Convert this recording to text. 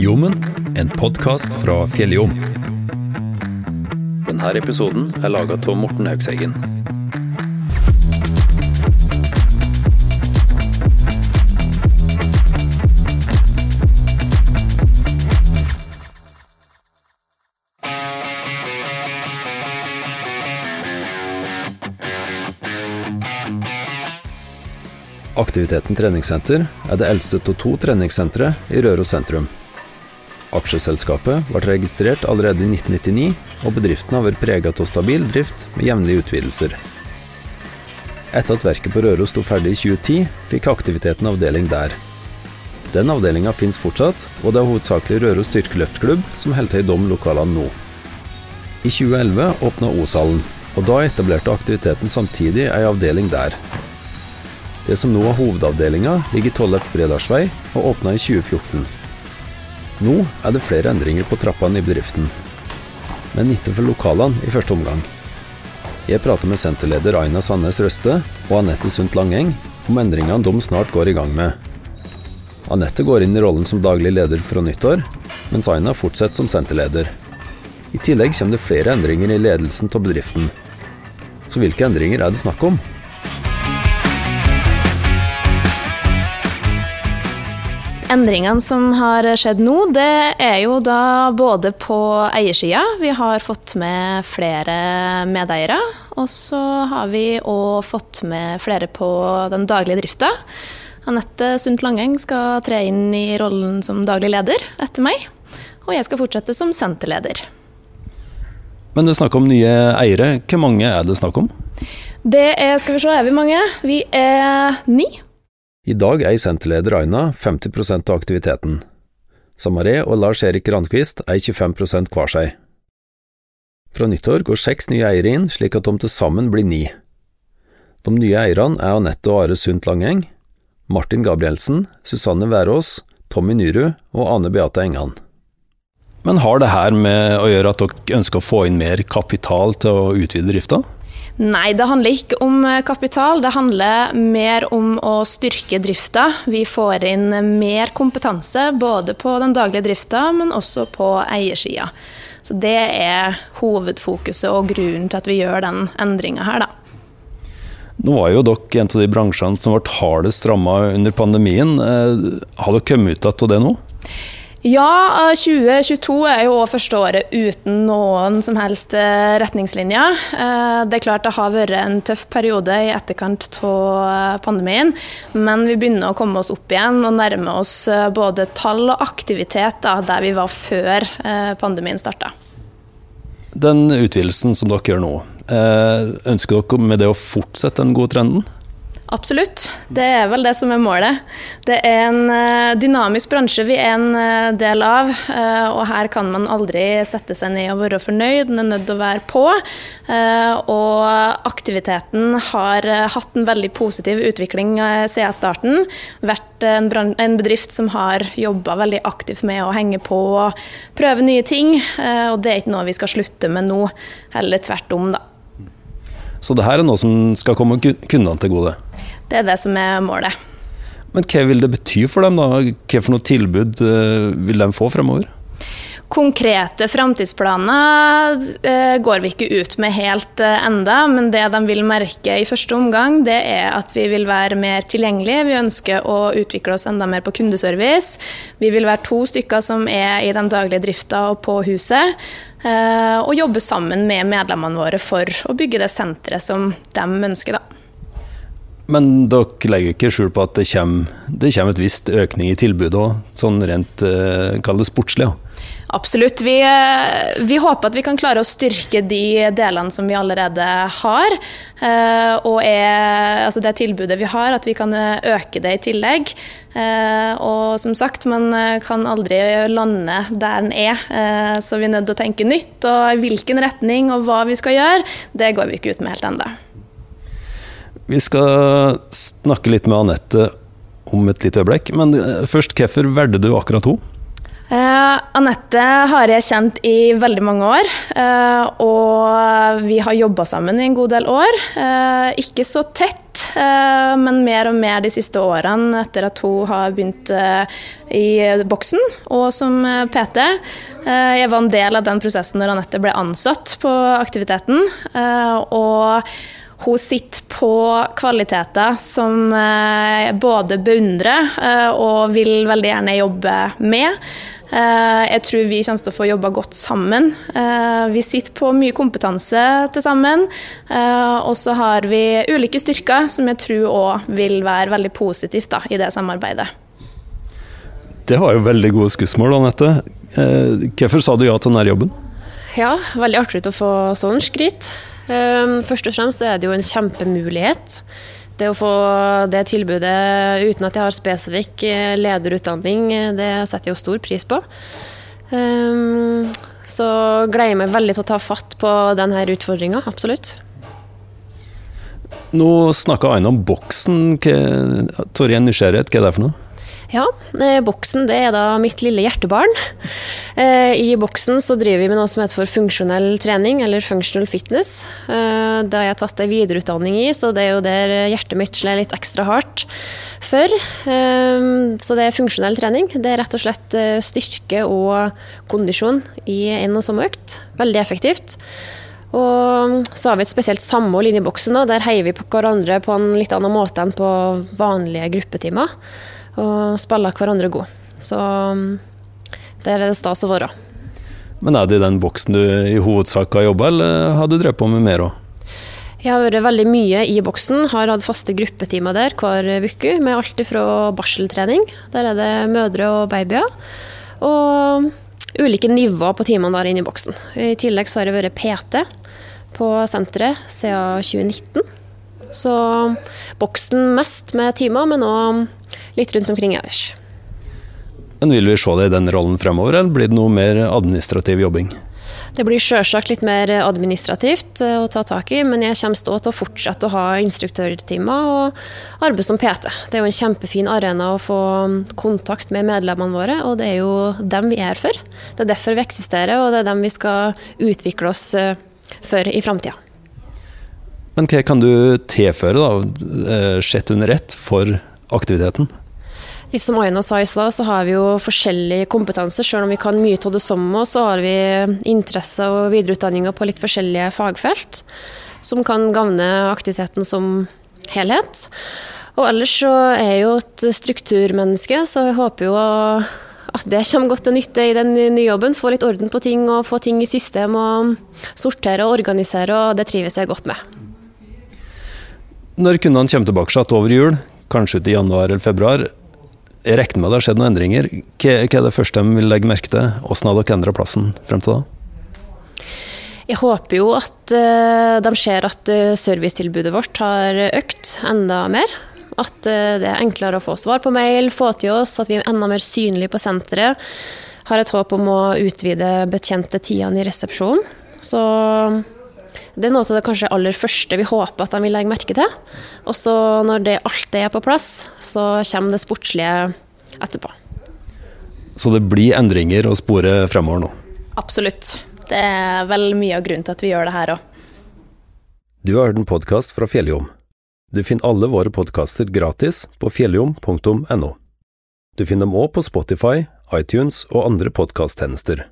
Jommen, en podkast fra Fjelljom. Denne episoden er laga av Morten Haugseggen. Aktiviteten treningssenter er det eldste av to treningssentre i Røros sentrum. Aksjeselskapet ble registrert allerede i 1999, og bedriften har vært preget av stabil drift med jevnlige utvidelser. Etter at verket på Røros sto ferdig i 2010, fikk aktiviteten avdeling der. Den avdelinga finnes fortsatt, og det er hovedsakelig Røros styrkeløftklubb som holder til i de lokalene nå. I 2011 åpna O-salen, og da etablerte aktiviteten samtidig ei avdeling der. Det som nå er hovedavdelinga, ligger i Tollef Bredalsvei og åpna i 2014. Nå er det flere endringer på trappene i bedriften, men ikke for lokalene i første omgang. Jeg prater med senterleder Aina Sandnes Røste og Anette Sundt Langeng om endringene de snart går i gang med. Anette går inn i rollen som daglig leder fra nyttår, mens Aina fortsetter som senterleder. I tillegg kommer det flere endringer i ledelsen av bedriften. Så hvilke endringer er det snakk om? Endringene som har skjedd nå, det er jo da både på eiersida. Vi har fått med flere medeiere. Og så har vi òg fått med flere på den daglige drifta. Anette Sundt Langeng skal tre inn i rollen som daglig leder etter meg. Og jeg skal fortsette som senterleder. Men det er snakk om nye eiere. Hvor mange er det snakk om? Det er, skal vi se, er vi mange? Vi er ni. I dag eier senterleder Aina 50% av aktiviteten. Samaré og Lars-Erik Randquist eier 25 hver seg. Fra nyttår går seks nye eiere inn, slik at de til sammen blir ni. De nye eierne er Anette og Are Sundt Langeng, Martin Gabrielsen, Susanne Værås, Tommy Nyrud og Ane Beate Engan. Men har det her med å gjøre at dere ønsker å få inn mer kapital til å utvide drifta? Nei, det handler ikke om eh, kapital. Det handler mer om å styrke drifta. Vi får inn mer kompetanse både på den daglige drifta, men også på eiersida. Så det er hovedfokuset og grunnen til at vi gjør den endringa her, da. Nå var jo dere en av de bransjene som ble hardest ramma under pandemien. Eh, har dere kommet ut av det nå? Ja, 2022 er jo òg første året uten noen som helst eh, retningslinjer. Eh, det er klart det har vært en tøff periode i etterkant av eh, pandemien, men vi begynner å komme oss opp igjen og nærme oss både tall og aktivitet da, der vi var før pandemien starta. Den utvidelsen som dere gjør nå, ønsker dere med det å fortsette den gode trenden? Absolutt. Det er vel det som er målet. Det er en eh, dynamisk bransje vi er en eh, del av, eh, og her kan man aldri sette seg ned og være fornøyd, den er nødt til å være på. Og aktiviteten har hatt en veldig positiv utvikling siden starten. Vært en bedrift som har jobba veldig aktivt med å henge på og prøve nye ting, og det er ikke noe vi skal slutte med nå, heller tvert om, da. Så det her er noe som skal komme kundene til gode? Det er det som er målet. Men hva vil det bety for dem, da? Hva for noe tilbud eh, vil de få fremover? Konkrete framtidsplaner eh, går vi ikke ut med helt eh, enda, men det de vil merke i første omgang, det er at vi vil være mer tilgjengelige. Vi ønsker å utvikle oss enda mer på kundeservice. Vi vil være to stykker som er i den daglige drifta og på huset. Og jobbe sammen med medlemmene våre for å bygge det senteret som de ønsker. da. Men dere legger ikke skjul på at det kommer, det kommer et visst økning i tilbudet òg, sånn rent uh, sportslig? Ja. Absolutt. Vi, eh, vi, håper at vi kan klare å styrke de delene som vi allerede har. Eh, og er, altså det tilbudet vi har, at vi kan øke det i tillegg. Og som sagt, man kan aldri lande der den er. Så vi er nødt til å tenke nytt. Og i hvilken retning og hva vi skal gjøre, det går vi ikke ut med helt ennå. Vi skal snakke litt med Anette om et lite øyeblikk, men eh, først, hvorfor valgte du akkurat henne? Uh, Anette har jeg kjent i veldig mange år, Eh, og vi har jobba sammen i en god del år. Eh, ikke så tett, men mer og mer de siste årene etter at hun har begynt i boksen og som PT. jeg var en del av den prosessen når Anette ble ansatt på aktiviteten. og hun sitter på kvaliteter som både beundrer og vil veldig gjerne jobbe med. Eh, jeg tror vi kommer til å få jobba godt sammen. Eh, vi sitter på mye kompetanse til sammen. Eh, og så har vi ulike styrker som jeg tror òg vil være veldig positivt da, i det samarbeidet. Det var jo veldig gode skussmål, Anette. Hvorfor sa du ja til denne jobben? Ja, veldig artig å få sånn skryt. Først og fremst er det jo en kjempemulighet det å få det tilbudet uten at jeg har spesifikk eh, lederutdanning, eh, det setter jeg jo stor pris på. Um, så gleder jeg meg veldig til å ta fatt på denne utfordringa, absolutt. Nå snakka Aina om boksen. Torje, nysgjerrighet, hva er det for noe? Ja, eh, boksen det er da mitt lille hjertebarn. Eh, I boksen så driver vi med noe som heter for funksjonell trening, eller functional fitness. Eh, det har jeg tatt en videreutdanning i, så det er jo der hjertet mitt slår litt ekstra hardt for. Så det er funksjonell trening. Det er rett og slett styrke og kondisjon i en og samme økt. Veldig effektivt. Og så har vi et spesielt samhold inni boksen. Da. Der heier vi på hverandre på en litt annen måte enn på vanlige gruppetimer og spiller hverandre god. Så det der er det stas å være. Men er det i den boksen du i hovedsak har jobba, eller har du drevet på med mer òg? Jeg har vært veldig mye i boksen, har hatt faste gruppetimer der hver uke. Med alt fra barseltrening, der er det mødre og babyer, og ulike nivåer på timene der inne i boksen. I tillegg så har jeg vært PT på senteret siden 2019. Så boksen mest med timer, men òg litt rundt omkring ellers. Men Vil vi se deg i den rollen fremover, eller blir det noe mer administrativ jobbing? Det blir selvsagt litt mer administrativt eh, å ta tak i, men jeg kommer til å fortsette å ha instruktørtimer og arbeide som PT. Det er jo en kjempefin arena å få kontakt med medlemmene våre, og det er jo dem vi er for. Det er derfor vi eksisterer, og det er dem vi skal utvikle oss eh, for i framtida. Men hva kan du tilføre, da, eh, sett under ett, for aktiviteten? Litt som Aina sa i stad, så har vi jo forskjellig kompetanse. Selv om vi kan mye av det samme, så har vi interesse og videreutdanninger på litt forskjellige fagfelt. Som kan gagne aktiviteten som helhet. Og ellers så er jeg jo et strukturmenneske, så jeg håper jo at det kommer godt til nytte i den nye jobben. Få litt orden på ting og få ting i system og sortere og organisere, og det trives jeg godt med. Når kundene kommer tilbake satt over jul, kanskje ut i januar eller februar, jeg regner med det har skjedd noen endringer. Hva, er det første de vil legge merke til? Hvordan har dere endra plassen frem til da? Jeg håper jo at uh, de ser at uh, servicetilbudet vårt har økt enda mer. At uh, det er enklere å få svar på mail, få til oss, at vi er enda mer synlige på senteret. Har et håp om å utvide betjente tidene i resepsjonen. Så det er noe av det kanskje aller første vi håper at de vil legge merke til. Og så når det, alt det er på plass, så kommer det sportslige etterpå. Så det blir endringer å spore fremover nå? Absolutt. Det er vel mye av grunnen til at vi gjør det her òg. Du har hørt en podkast fra Fjelljom. Du finner alle våre podkaster gratis på fjelljom.no. Du finner dem òg på Spotify, iTunes og andre podkasttjenester.